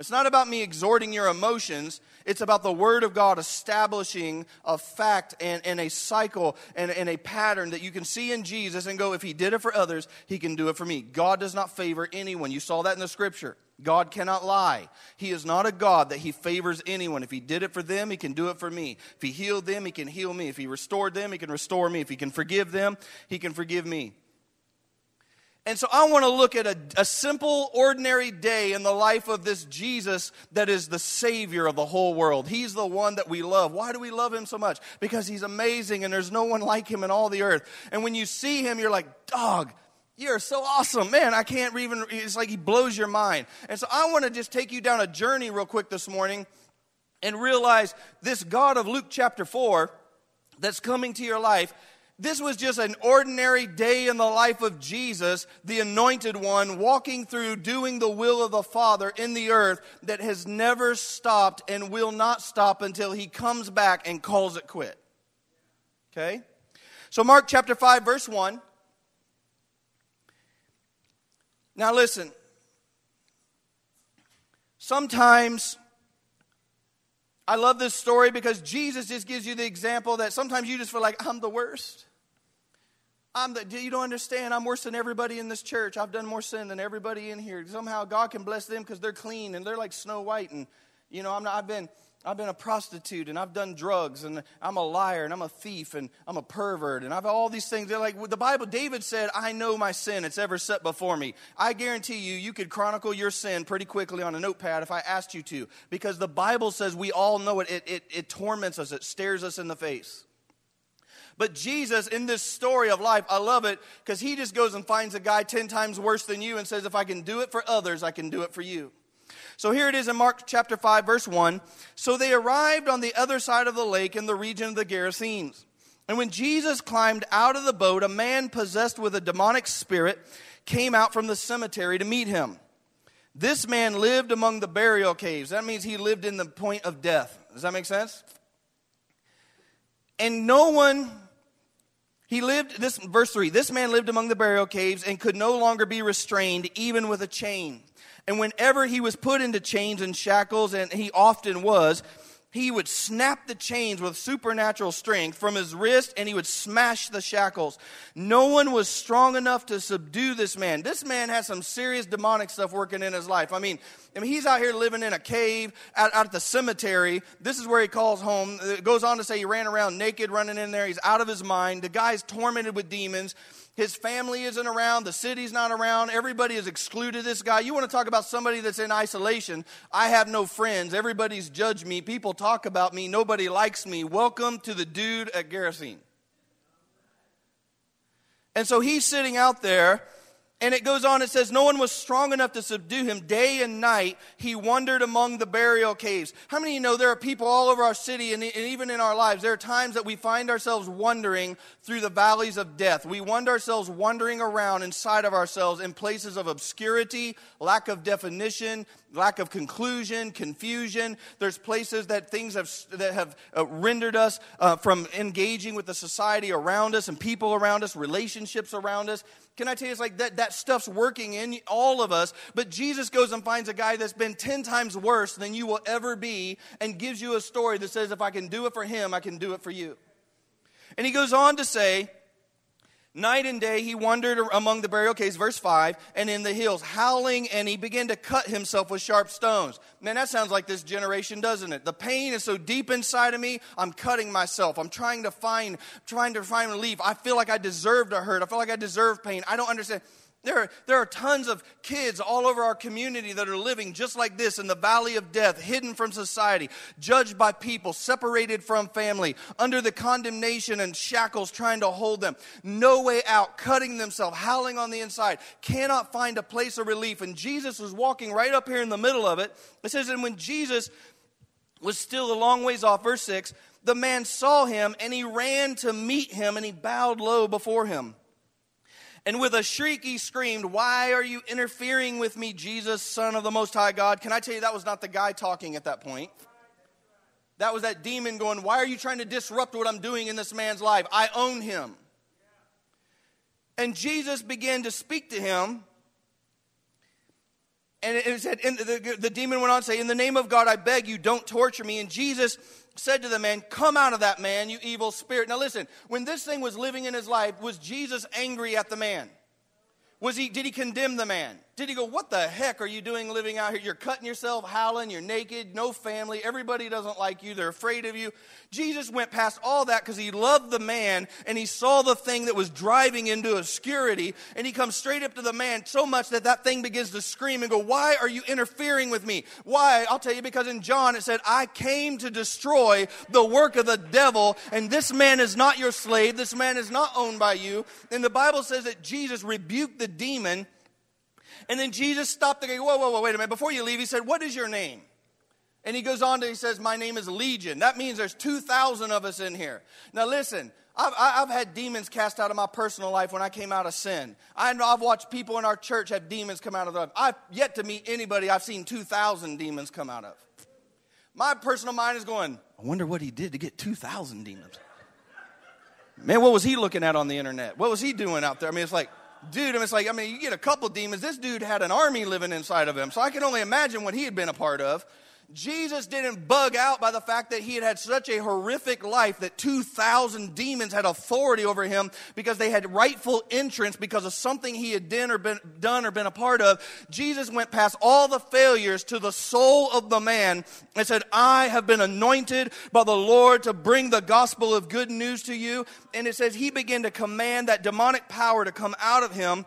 It's not about me exhorting your emotions. It's about the Word of God establishing a fact and, and a cycle and, and a pattern that you can see in Jesus and go, if He did it for others, He can do it for me. God does not favor anyone. You saw that in the Scripture. God cannot lie. He is not a God that He favors anyone. If He did it for them, He can do it for me. If He healed them, He can heal me. If He restored them, He can restore me. If He can forgive them, He can forgive me. And so I want to look at a, a, simple, ordinary day in the life of this Jesus that is the Savior of the whole world. He's the one that we love. Why do we love Him so much? Because He's amazing and there's no one like Him in all the earth. And when you see Him, you're like, dog, you're so awesome. Man, I can't even, it's like He blows your mind. And so I want to just take you down a journey real quick this morning and realize this God of Luke chapter 4 that's coming to your life this was just an ordinary day in the life of Jesus, the anointed one, walking through doing the will of the Father in the earth that has never stopped and will not stop until he comes back and calls it quit. Okay? So, Mark chapter 5, verse 1. Now, listen. Sometimes I love this story because Jesus just gives you the example that sometimes you just feel like I'm the worst. I'm the, you don't understand. I'm worse than everybody in this church. I've done more sin than everybody in here. Somehow God can bless them because they're clean and they're like Snow White. And you know, I'm not, I've been I've been a prostitute and I've done drugs and I'm a liar and I'm a thief and I'm a pervert and I've all these things. They're like the Bible. David said, "I know my sin; it's ever set before me." I guarantee you, you could chronicle your sin pretty quickly on a notepad if I asked you to, because the Bible says we all know it. It, it, it torments us. It stares us in the face. But Jesus, in this story of life, I love it because he just goes and finds a guy 10 times worse than you and says, If I can do it for others, I can do it for you. So here it is in Mark chapter 5, verse 1. So they arrived on the other side of the lake in the region of the Gerasenes. And when Jesus climbed out of the boat, a man possessed with a demonic spirit came out from the cemetery to meet him. This man lived among the burial caves. That means he lived in the point of death. Does that make sense? And no one he lived, this verse 3 this man lived among the burial caves and could no longer be restrained, even with a chain. And whenever he was put into chains and shackles, and he often was, he would snap the chains with supernatural strength from his wrist and he would smash the shackles. No one was strong enough to subdue this man. This man has some serious demonic stuff working in his life. I mean, I mean he's out here living in a cave out, out at the cemetery. This is where he calls home. It goes on to say he ran around naked, running in there. He's out of his mind. The guy's tormented with demons. His family isn't around. The city's not around. Everybody has excluded this guy. You want to talk about somebody that's in isolation? I have no friends. Everybody's judged me. People talk about me. Nobody likes me. Welcome to the dude at Gerasene. And so he's sitting out there and it goes on, it says, No one was strong enough to subdue him. Day and night, he wandered among the burial caves. How many of you know there are people all over our city and even in our lives? There are times that we find ourselves wandering through the valleys of death. We find ourselves wandering around inside of ourselves in places of obscurity, lack of definition, lack of conclusion, confusion. There's places that things have, that have uh, rendered us uh, from engaging with the society around us and people around us, relationships around us. Can I tell you, it's like that, that stuff's working in all of us, but Jesus goes and finds a guy that's been 10 times worse than you will ever be and gives you a story that says, if I can do it for him, I can do it for you. And he goes on to say, Night and day he wandered among the burial caves, verse 5, and in the hills, howling, and he began to cut himself with sharp stones. Man, that sounds like this generation, doesn't it? The pain is so deep inside of me, I'm cutting myself. I'm trying to find, trying to find relief. I feel like I deserve to hurt. I feel like I deserve pain. I don't understand. There are, there are tons of kids all over our community that are living just like this in the valley of death, hidden from society, judged by people, separated from family, under the condemnation and shackles trying to hold them. No way out, cutting themselves, howling on the inside, cannot find a place of relief. And Jesus was walking right up here in the middle of it. It says, and when Jesus was still a long ways off, verse 6, the man saw him and he ran to meet him and he bowed low before him. And with a shriek, he screamed, Why are you interfering with me, Jesus, Son of the Most High God? Can I tell you that was not the guy talking at that point? That was that demon going, Why are you trying to disrupt what I'm doing in this man's life? I own him. And Jesus began to speak to him. And it said, the, the demon went on to say, In the name of God, I beg you, don't torture me. And Jesus said to the man, Come out of that man, you evil spirit. Now listen, when this thing was living in his life, was Jesus angry at the man? Was he, did he condemn the man? Did he go, What the heck are you doing living out here? You're cutting yourself, howling, you're naked, no family, everybody doesn't like you, they're afraid of you. Jesus went past all that because he loved the man and he saw the thing that was driving into obscurity. And he comes straight up to the man so much that that thing begins to scream and go, Why are you interfering with me? Why? I'll tell you because in John it said, I came to destroy the work of the devil, and this man is not your slave, this man is not owned by you. And the Bible says that Jesus rebuked the demon and then Jesus stopped there. Whoa, whoa, whoa, wait a minute. Before you leave, he said, What is your name? And he goes on to, he says, My name is Legion. That means there's 2,000 of us in here. Now listen, I've, I've had demons cast out of my personal life when I came out of sin. I've watched people in our church have demons come out of them. I've yet to meet anybody I've seen 2,000 demons come out of. My personal mind is going, I wonder what he did to get 2,000 demons. Man, what was he looking at on the internet? What was he doing out there? I mean, it's like, dude, I mean, it's like, I mean, you get a couple demons. This dude had an army living inside of him. So I can only imagine what he had been a part of. Jesus didn't bug out by the fact that he had had such a horrific life that 2,000 demons had authority over him because they had rightful entrance because of something he had done or been, done or been a part of. Jesus went past all the failures to the soul of the man and said, I have been anointed by the Lord to bring the gospel of good news to you. And it says he began to command that demonic power to come out of him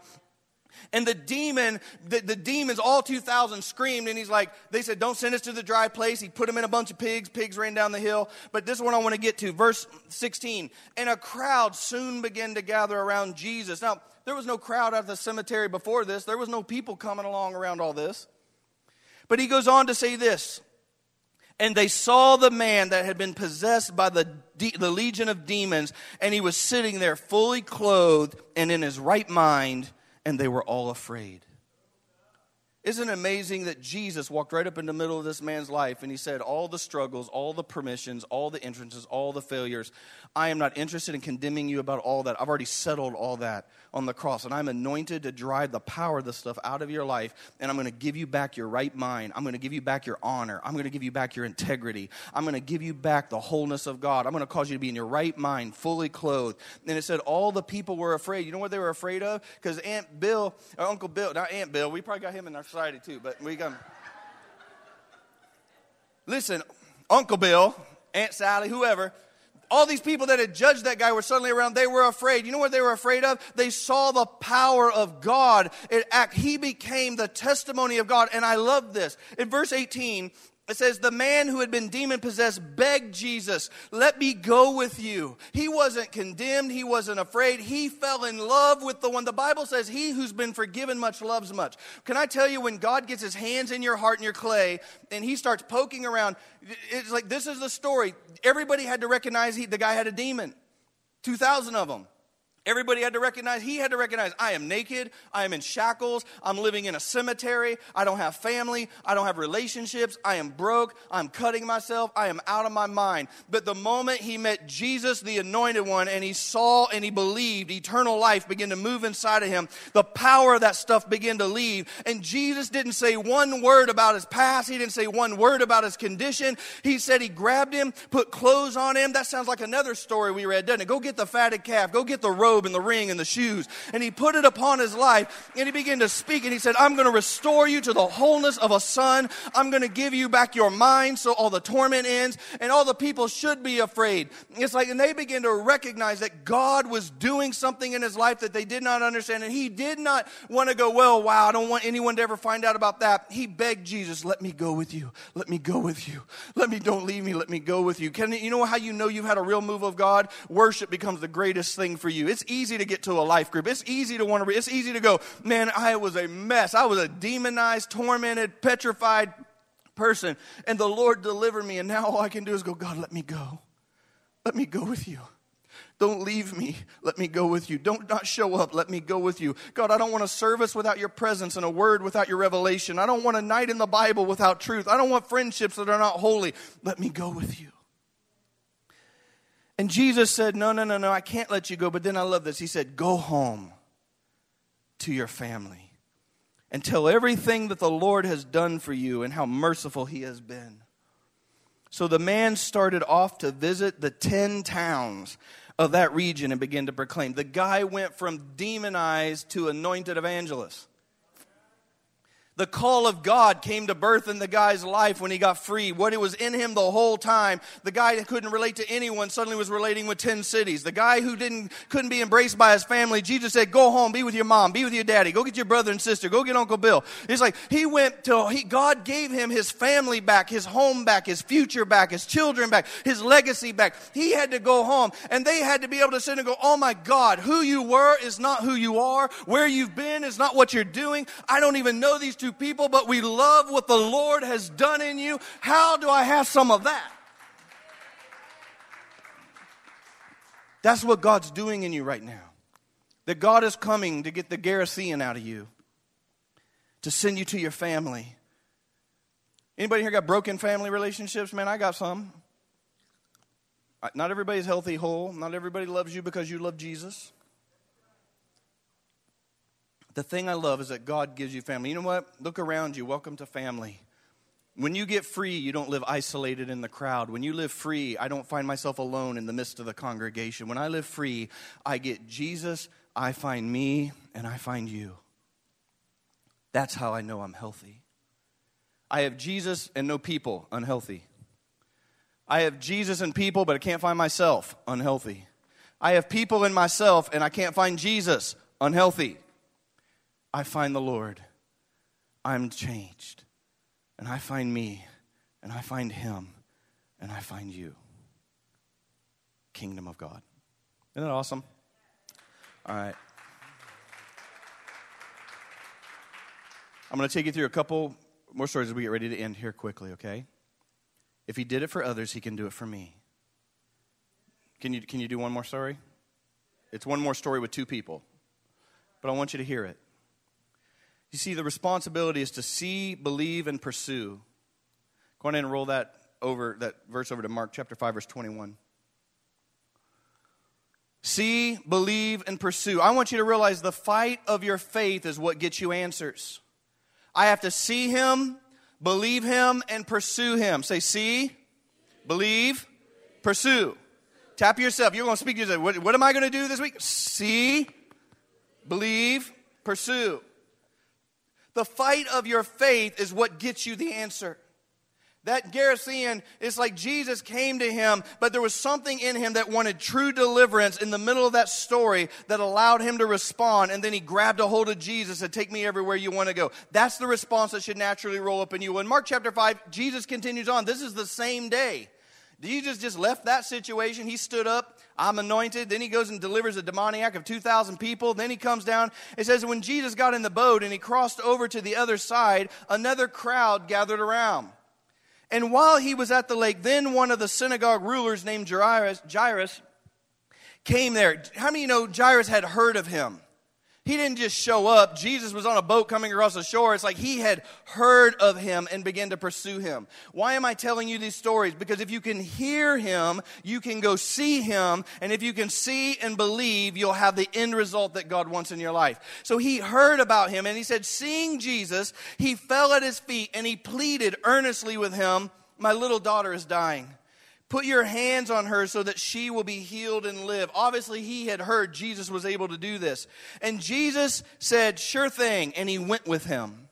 and the demon, the, the demons, all 2,000 screamed, and he's like, they said, don't send us to the dry place. He put them in a bunch of pigs. Pigs ran down the hill. But this is what I want to get to. Verse 16. And a crowd soon began to gather around Jesus. Now, there was no crowd at the cemetery before this, there was no people coming along around all this. But he goes on to say this. And they saw the man that had been possessed by the, de- the legion of demons, and he was sitting there fully clothed and in his right mind and they were all afraid. Isn't it amazing that Jesus walked right up in the middle of this man's life and he said, All the struggles, all the permissions, all the entrances, all the failures, I am not interested in condemning you about all that. I've already settled all that on the cross, and I'm anointed to drive the power of this stuff out of your life, and I'm going to give you back your right mind. I'm going to give you back your honor. I'm going to give you back your integrity. I'm going to give you back the wholeness of God. I'm going to cause you to be in your right mind, fully clothed. And it said all the people were afraid. You know what they were afraid of? Because Aunt Bill, or Uncle Bill, not Aunt Bill, we probably got him in our society too, but we him. Listen, Uncle Bill, Aunt Sally, whoever, all these people that had judged that guy were suddenly around. They were afraid. You know what they were afraid of? They saw the power of God. It act. He became the testimony of God. And I love this. In verse 18, it says, The man who had been demon possessed begged Jesus, Let me go with you. He wasn't condemned. He wasn't afraid. He fell in love with the one. The Bible says, He who's been forgiven much loves much. Can I tell you, when God gets his hands in your heart and your clay and he starts poking around, it's like this is the story. Everybody had to recognize he, the guy had a demon, 2,000 of them. Everybody had to recognize, he had to recognize, I am naked, I am in shackles, I'm living in a cemetery, I don't have family, I don't have relationships, I am broke, I'm cutting myself, I am out of my mind. But the moment he met Jesus, the anointed one, and he saw and he believed, eternal life began to move inside of him. The power of that stuff began to leave. And Jesus didn't say one word about his past, he didn't say one word about his condition. He said he grabbed him, put clothes on him. That sounds like another story we read, doesn't it? Go get the fatted calf, go get the robe robe and the ring and the shoes. And he put it upon his life and he began to speak and he said, I'm going to restore you to the wholeness of a son. I'm going to give you back your mind so all the torment ends. And all the people should be afraid. It's like, and they began to recognize that God was doing something in his life that they did not understand. And he did not want to go, well, wow, I don't want anyone to ever find out about that. He begged Jesus, let me go with you. Let me go with you. Let me, don't leave me. Let me go with you. Can you know how you know you've had a real move of God? Worship becomes the greatest thing for you. It's easy to get to a life group. It's easy to want to, it's easy to go, man, I was a mess. I was a demonized, tormented, petrified person. And the Lord delivered me. And now all I can do is go, God, let me go. Let me go with you. Don't leave me. Let me go with you. Don't not show up. Let me go with you. God, I don't want a service without your presence and a word without your revelation. I don't want a night in the Bible without truth. I don't want friendships that are not holy. Let me go with you. And Jesus said, No, no, no, no, I can't let you go. But then I love this. He said, Go home to your family and tell everything that the Lord has done for you and how merciful he has been. So the man started off to visit the 10 towns of that region and began to proclaim. The guy went from demonized to anointed evangelist. The call of God came to birth in the guy's life when he got free. What it was in him the whole time. The guy that couldn't relate to anyone suddenly was relating with 10 cities. The guy who didn't, couldn't be embraced by his family, Jesus said, go home, be with your mom, be with your daddy, go get your brother and sister, go get Uncle Bill. It's like he went to, he, God gave him his family back, his home back, his future back, his children back, his legacy back. He had to go home and they had to be able to sit and go, oh my God, who you were is not who you are. Where you've been is not what you're doing. I don't even know these two people, but we love what the Lord has done in you. How do I have some of that? That's what God's doing in you right now. That God is coming to get the Gerasene out of you, to send you to your family. Anybody here got broken family relationships? Man, I got some. Not everybody's healthy, whole. Not everybody loves you because you love Jesus. The thing I love is that God gives you family. You know what? Look around you. Welcome to family. When you get free, you don't live isolated in the crowd. When you live free, I don't find myself alone in the midst of the congregation. When I live free, I get Jesus, I find me, and I find you. That's how I know I'm healthy. I have Jesus and no people, unhealthy. I have Jesus and people, but I can't find myself, unhealthy. I have people in myself, and I can't find Jesus, unhealthy. I find the Lord, I'm changed. And I find me, and I find Him, and I find you. Kingdom of God. Isn't that awesome? All right. I'm going to take you through a couple more stories as we get ready to end here quickly, okay? If he did it for others, he can do it for me. Can you, can you do one more story? It's one more story with two people, but I want you to hear it. You see, the responsibility is to see, believe, and pursue. Go ahead and roll that over that verse over to Mark chapter 5, verse 21. See, believe, and pursue. I want you to realize the fight of your faith is what gets you answers. I have to see him, believe him, and pursue him. Say, see, believe, pursue. Tap yourself. You're going to speak to yourself. What, what am I going to do this week? See, believe, pursue. The fight of your faith is what gets you the answer. That Gerasene is like Jesus came to him, but there was something in him that wanted true deliverance in the middle of that story that allowed him to respond. And then he grabbed a hold of Jesus and said, take me everywhere you want to go. That's the response that should naturally roll up in you. In Mark chapter 5, Jesus continues on. This is the same day. Jesus just left that situation. He stood up. I'm anointed. Then he goes and delivers a demoniac of 2,000 people. Then he comes down. It says, when Jesus got in the boat and he crossed over to the other side, another crowd gathered around. And while he was at the lake, then one of the synagogue rulers named Jairus, Jairus came there. How many you know Jairus had heard of him? He didn't just show up. Jesus was on a boat coming across the shore. It's like he had heard of him and began to pursue him. Why am I telling you these stories? Because if you can hear him, you can go see him. And if you can see and believe, you'll have the end result that God wants in your life. So he heard about him and he said, seeing Jesus, he fell at his feet and he pleaded earnestly with him, My little daughter is dying. Put your hands on her so that she will be healed and live. Obviously, he had heard Jesus was able to do this. And Jesus said, Sure thing. And he went with him.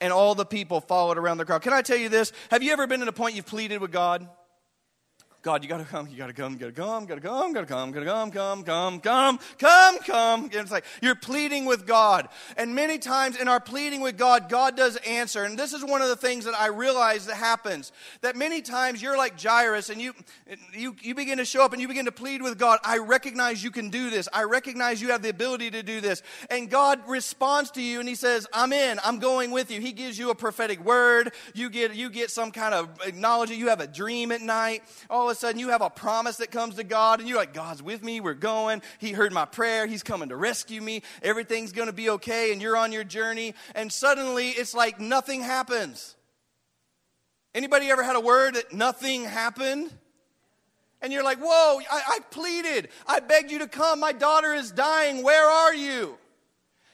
And all the people followed around the crowd. Can I tell you this? Have you ever been at a point you've pleaded with God? God, you gotta come, you gotta come, you gotta come, gotta come, gotta come, gotta come, come, come, come, come, come. It's like you're pleading with God. And many times in our pleading with God, God does answer. And this is one of the things that I realize that happens. That many times you're like Jairus and you you you begin to show up and you begin to plead with God. I recognize you can do this. I recognize you have the ability to do this. And God responds to you and he says, I'm in, I'm going with you. He gives you a prophetic word. You get you get some kind of acknowledgement. You have a dream at night. All of sudden you have a promise that comes to God and you're like, God's with me, we're going. He heard my prayer, He's coming to rescue me, everything's going to be okay, and you're on your journey. And suddenly it's like nothing happens. Anybody ever had a word that nothing happened? And you're like, whoa, I, I pleaded. I begged you to come. My daughter is dying. Where are you?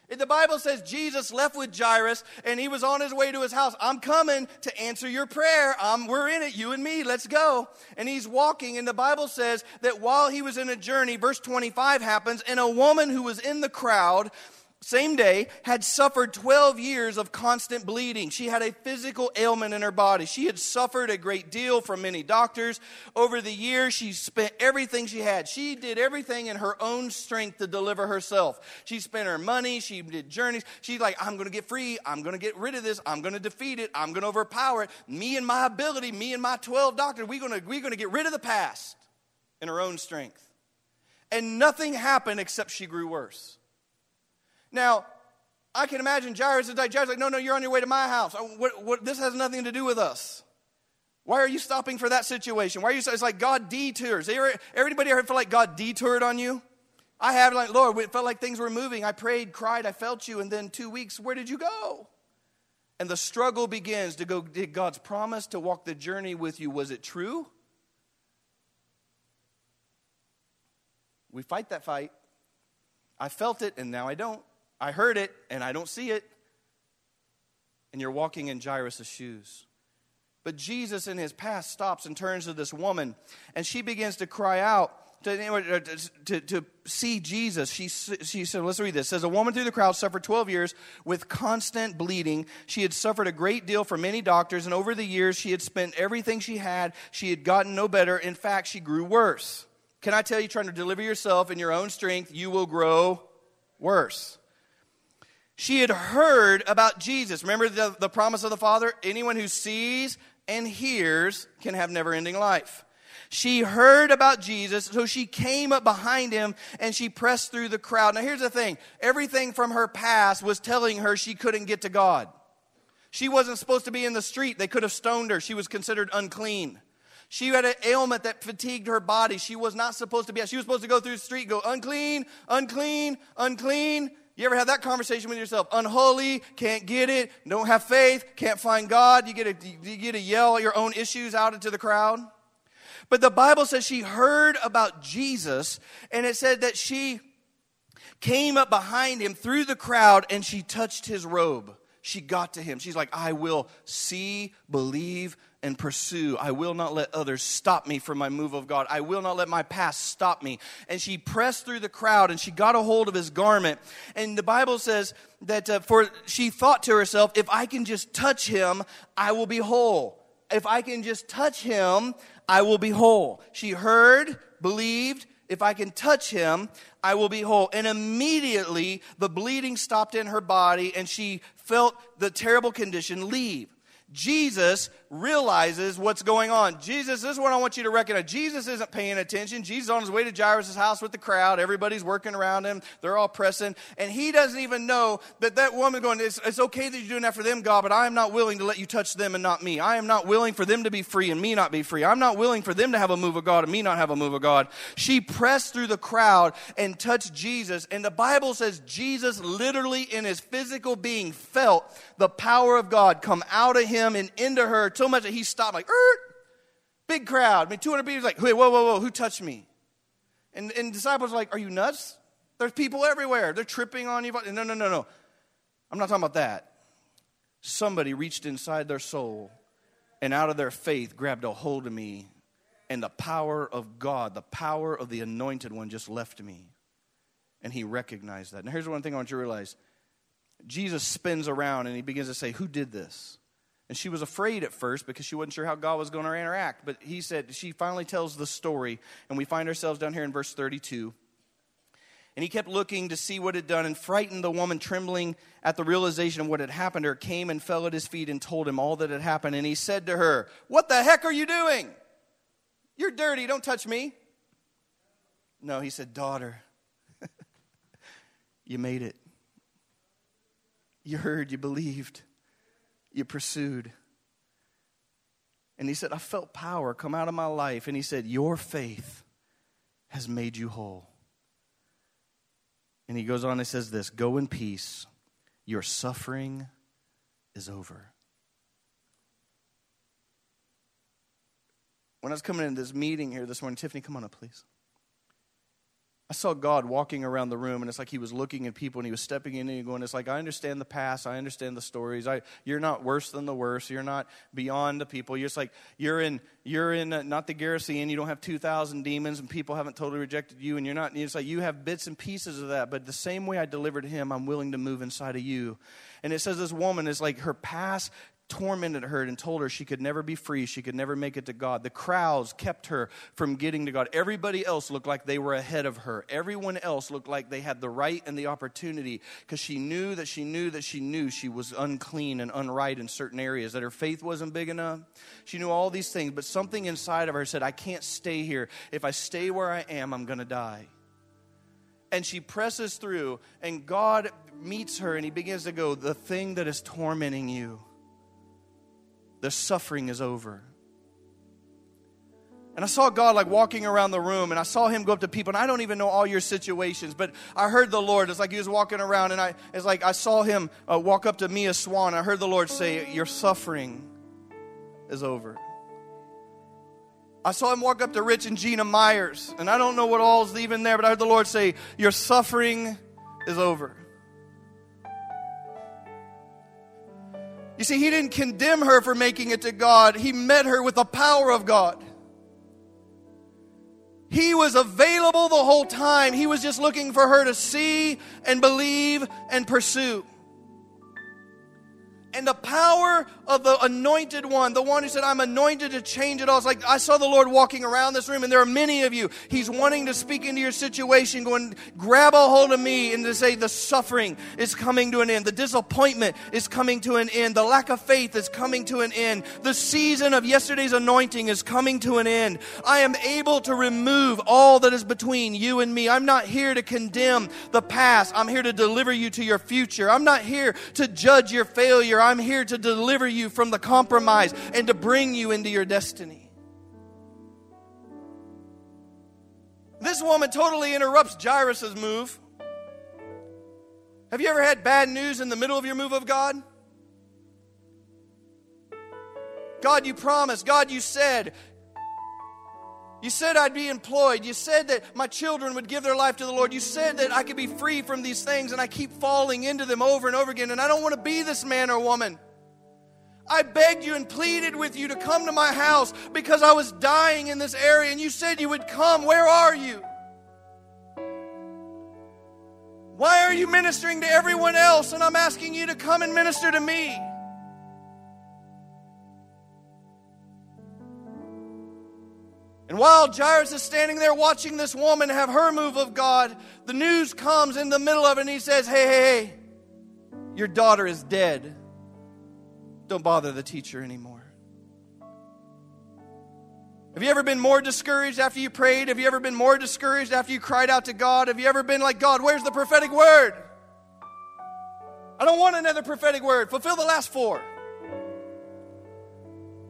The Bible says Jesus left with Jairus and he was on his way to his house. I'm coming to answer your prayer. Um, we're in it, you and me. Let's go. And he's walking, and the Bible says that while he was in a journey, verse 25 happens, and a woman who was in the crowd same day, had suffered 12 years of constant bleeding. She had a physical ailment in her body. She had suffered a great deal from many doctors. Over the years, she spent everything she had. She did everything in her own strength to deliver herself. She spent her money, she did journeys. She's like, I'm going to get free. I'm going to get rid of this. I'm going to defeat it. I'm going to overpower it. Me and my ability, me and my 12 doctors, we're going to, we're going to get rid of the past in her own strength. And nothing happened except she grew worse. Now, I can imagine Jairus is like, Jairus like, no, no, you're on your way to my house. Uh, what, what, this has nothing to do with us. Why are you stopping for that situation? Why are you? It's like God detours. Everybody ever feel like God detoured on you? I have like Lord, it felt like things were moving. I prayed, cried, I felt you, and then two weeks, where did you go? And the struggle begins to go. Did God's promise to walk the journey with you was it true? We fight that fight. I felt it, and now I don't. I heard it and I don't see it. And you're walking in Jairus' shoes. But Jesus, in his past, stops and turns to this woman, and she begins to cry out to, to, to see Jesus. She, she said, let's read this. It says, A woman through the crowd suffered 12 years with constant bleeding. She had suffered a great deal from many doctors, and over the years, she had spent everything she had. She had gotten no better. In fact, she grew worse. Can I tell you, trying to deliver yourself in your own strength, you will grow worse. She had heard about Jesus. Remember the, the promise of the Father? Anyone who sees and hears can have never ending life. She heard about Jesus, so she came up behind him and she pressed through the crowd. Now, here's the thing everything from her past was telling her she couldn't get to God. She wasn't supposed to be in the street, they could have stoned her. She was considered unclean. She had an ailment that fatigued her body. She was not supposed to be. She was supposed to go through the street, go unclean, unclean, unclean. You ever have that conversation with yourself? Unholy, can't get it, don't have faith, can't find God. You get to, you get to yell your own issues out into the crowd. But the Bible says she heard about Jesus, and it said that she came up behind him through the crowd and she touched his robe. She got to him. She's like, I will see, believe, and pursue. I will not let others stop me from my move of God. I will not let my past stop me. And she pressed through the crowd and she got a hold of his garment. And the Bible says that uh, for she thought to herself, if I can just touch him, I will be whole. If I can just touch him, I will be whole. She heard, believed, if I can touch him, I will be whole. And immediately the bleeding stopped in her body and she felt the terrible condition leave. Jesus realizes what's going on. Jesus, this is what I want you to recognize. Jesus isn't paying attention. Jesus on his way to Jairus' house with the crowd. Everybody's working around him. They're all pressing. And he doesn't even know that that woman going, it's, it's okay that you're doing that for them, God, but I am not willing to let you touch them and not me. I am not willing for them to be free and me not be free. I'm not willing for them to have a move of God and me not have a move of God. She pressed through the crowd and touched Jesus. And the Bible says Jesus literally in his physical being felt the power of God come out of him and into her so much that he stopped, like, er, big crowd. I mean, 200 people, like, whoa, whoa, whoa, who touched me? And, and disciples are like, are you nuts? There's people everywhere. They're tripping on you. No, no, no, no. I'm not talking about that. Somebody reached inside their soul and out of their faith grabbed a hold of me And the power of God, the power of the anointed one just left me. And he recognized that. Now, here's one thing I want you to realize Jesus spins around and he begins to say, Who did this? And she was afraid at first because she wasn't sure how God was going to interact. But he said, she finally tells the story, and we find ourselves down here in verse 32. And he kept looking to see what had done, and frightened the woman, trembling at the realization of what had happened to her, came and fell at his feet and told him all that had happened. And he said to her, What the heck are you doing? You're dirty, don't touch me. No, he said, Daughter, you made it. You heard, you believed you pursued. And he said, I felt power come out of my life. And he said, Your faith has made you whole. And he goes on and says this Go in peace. Your suffering is over. When I was coming into this meeting here this morning, Tiffany, come on up, please. I saw God walking around the room, and it's like He was looking at people and He was stepping in and going, It's like, I understand the past, I understand the stories. I, you're not worse than the worst. You're not beyond the people. You're just like, you're in, you're in uh, not the Gerasene, you don't have 2,000 demons, and people haven't totally rejected you, and you're not, it's like you have bits and pieces of that. But the same way I delivered Him, I'm willing to move inside of you. And it says this woman is like her past tormented her and told her she could never be free, she could never make it to God. The crowds kept her from getting to God. Everybody else looked like they were ahead of her. Everyone else looked like they had the right and the opportunity because she knew that she knew that she knew she was unclean and unright in certain areas, that her faith wasn't big enough. She knew all these things, but something inside of her said, I can't stay here. If I stay where I am, I'm going to die and she presses through, and God meets her and he begins to go, The thing that is tormenting you the suffering is over. And I saw God like walking around the room, and I saw Him go up to people. And I don't even know all your situations, but I heard the Lord. It's like He was walking around, and I it's like I saw Him uh, walk up to Mia Swan. I heard the Lord say, "Your suffering is over." I saw Him walk up to Rich and Gina Myers, and I don't know what all's even there, but I heard the Lord say, "Your suffering is over." You see, he didn't condemn her for making it to God, he met her with the power of God. He was available the whole time. He was just looking for her to see and believe and pursue and the power of the anointed one, the one who said, I'm anointed to change it all. It's like I saw the Lord walking around this room, and there are many of you. He's wanting to speak into your situation, going, grab a hold of me, and to say, the suffering is coming to an end. The disappointment is coming to an end. The lack of faith is coming to an end. The season of yesterday's anointing is coming to an end. I am able to remove all that is between you and me. I'm not here to condemn the past. I'm here to deliver you to your future. I'm not here to judge your failure. I'm here to deliver you from the compromise and to bring you into your destiny. This woman totally interrupts Jairus' move. Have you ever had bad news in the middle of your move of God? God, you promised. God, you said. You said I'd be employed. You said that my children would give their life to the Lord. You said that I could be free from these things, and I keep falling into them over and over again, and I don't want to be this man or woman. I begged you and pleaded with you to come to my house because I was dying in this area, and you said you would come. Where are you? Why are you ministering to everyone else, and I'm asking you to come and minister to me? And while Jairus is standing there watching this woman have her move of God, the news comes in the middle of it and he says, Hey, hey, hey, your daughter is dead. Don't bother the teacher anymore. Have you ever been more discouraged after you prayed? Have you ever been more discouraged after you cried out to God? Have you ever been like, God, where's the prophetic word? I don't want another prophetic word. Fulfill the last four.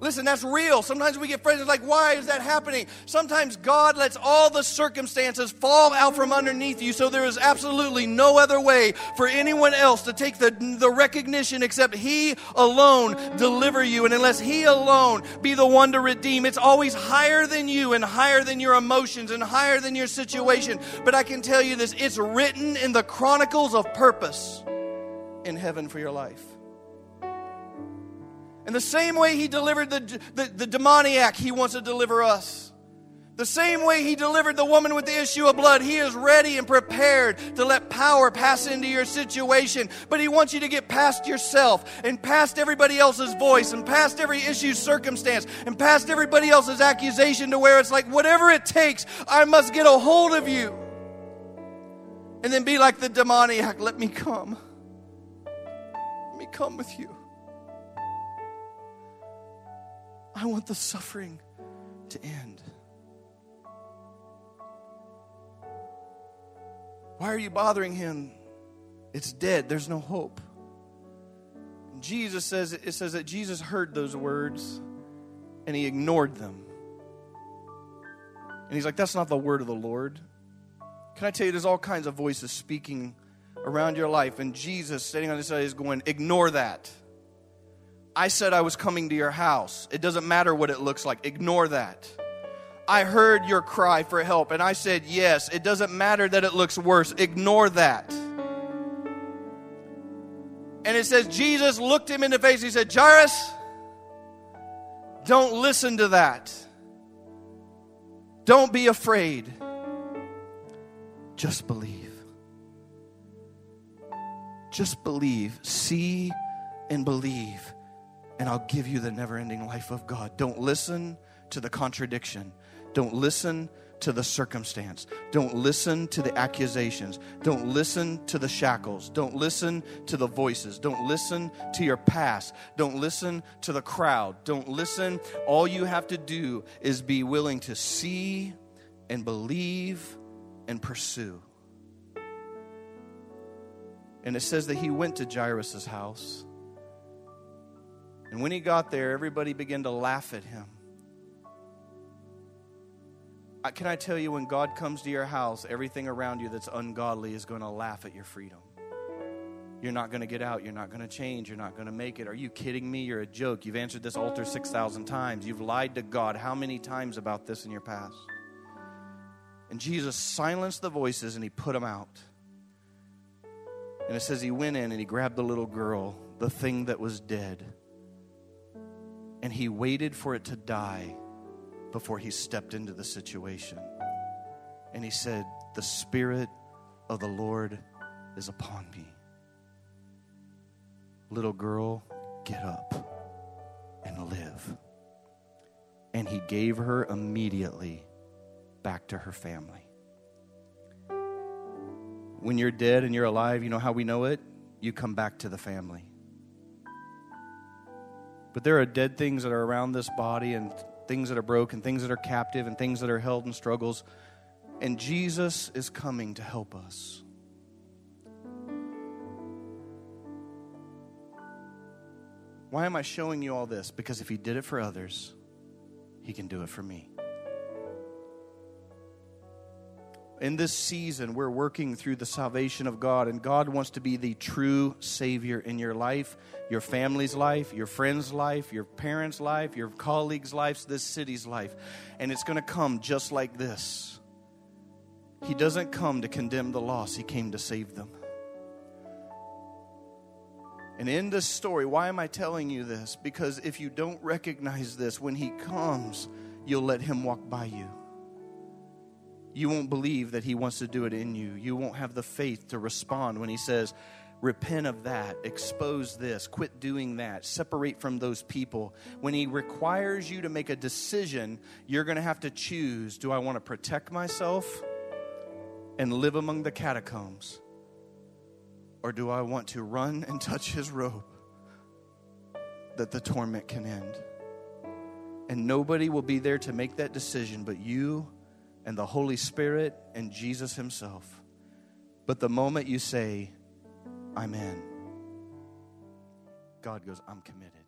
Listen, that's real. Sometimes we get frustrated, like, why is that happening? Sometimes God lets all the circumstances fall out from underneath you, so there is absolutely no other way for anyone else to take the, the recognition except He alone deliver you. And unless He alone be the one to redeem, it's always higher than you and higher than your emotions and higher than your situation. But I can tell you this it's written in the chronicles of purpose in heaven for your life. In the same way he delivered the, the, the demoniac, he wants to deliver us. The same way he delivered the woman with the issue of blood, he is ready and prepared to let power pass into your situation. But he wants you to get past yourself and past everybody else's voice and past every issue, circumstance and past everybody else's accusation to where it's like, whatever it takes, I must get a hold of you. And then be like the demoniac, let me come. Let me come with you. I want the suffering to end. Why are you bothering him? It's dead. There's no hope. Jesus says it says that Jesus heard those words and he ignored them. And he's like, that's not the word of the Lord. Can I tell you, there's all kinds of voices speaking around your life, and Jesus standing on the side is going, ignore that. I said I was coming to your house. It doesn't matter what it looks like. Ignore that. I heard your cry for help, and I said yes. It doesn't matter that it looks worse. Ignore that. And it says, Jesus looked him in the face. He said, Jairus, don't listen to that. Don't be afraid. Just believe. Just believe. See and believe, and I'll give you the never ending life of God. Don't listen to the contradiction. Don't listen to the circumstance. Don't listen to the accusations. Don't listen to the shackles. Don't listen to the voices. Don't listen to your past. Don't listen to the crowd. Don't listen. All you have to do is be willing to see and believe and pursue. And it says that he went to Jairus' house. And when he got there, everybody began to laugh at him. Uh, can I tell you, when God comes to your house, everything around you that's ungodly is going to laugh at your freedom. You're not going to get out. You're not going to change. You're not going to make it. Are you kidding me? You're a joke. You've answered this altar 6,000 times. You've lied to God how many times about this in your past? And Jesus silenced the voices and he put them out. And it says he went in and he grabbed the little girl, the thing that was dead, and he waited for it to die before he stepped into the situation. And he said, The Spirit of the Lord is upon me. Little girl, get up and live. And he gave her immediately back to her family. When you're dead and you're alive, you know how we know it? You come back to the family. But there are dead things that are around this body and things that are broken, things that are captive, and things that are held in struggles. And Jesus is coming to help us. Why am I showing you all this? Because if He did it for others, He can do it for me. In this season, we're working through the salvation of God, and God wants to be the true Savior in your life, your family's life, your friend's life, your parents' life, your colleagues' lives, this city's life. And it's going to come just like this. He doesn't come to condemn the lost, He came to save them. And in this story, why am I telling you this? Because if you don't recognize this, when He comes, you'll let Him walk by you you won't believe that He wants to do it in you. You won't have the faith to respond when He says, Repent of that, expose this, quit doing that, separate from those people. When He requires you to make a decision, you're going to have to choose do I want to protect myself and live among the catacombs? Or do I want to run and touch His robe that the torment can end? And nobody will be there to make that decision but you and the Holy Spirit and Jesus Himself. But the moment you say, I'm in, God goes, I'm committed.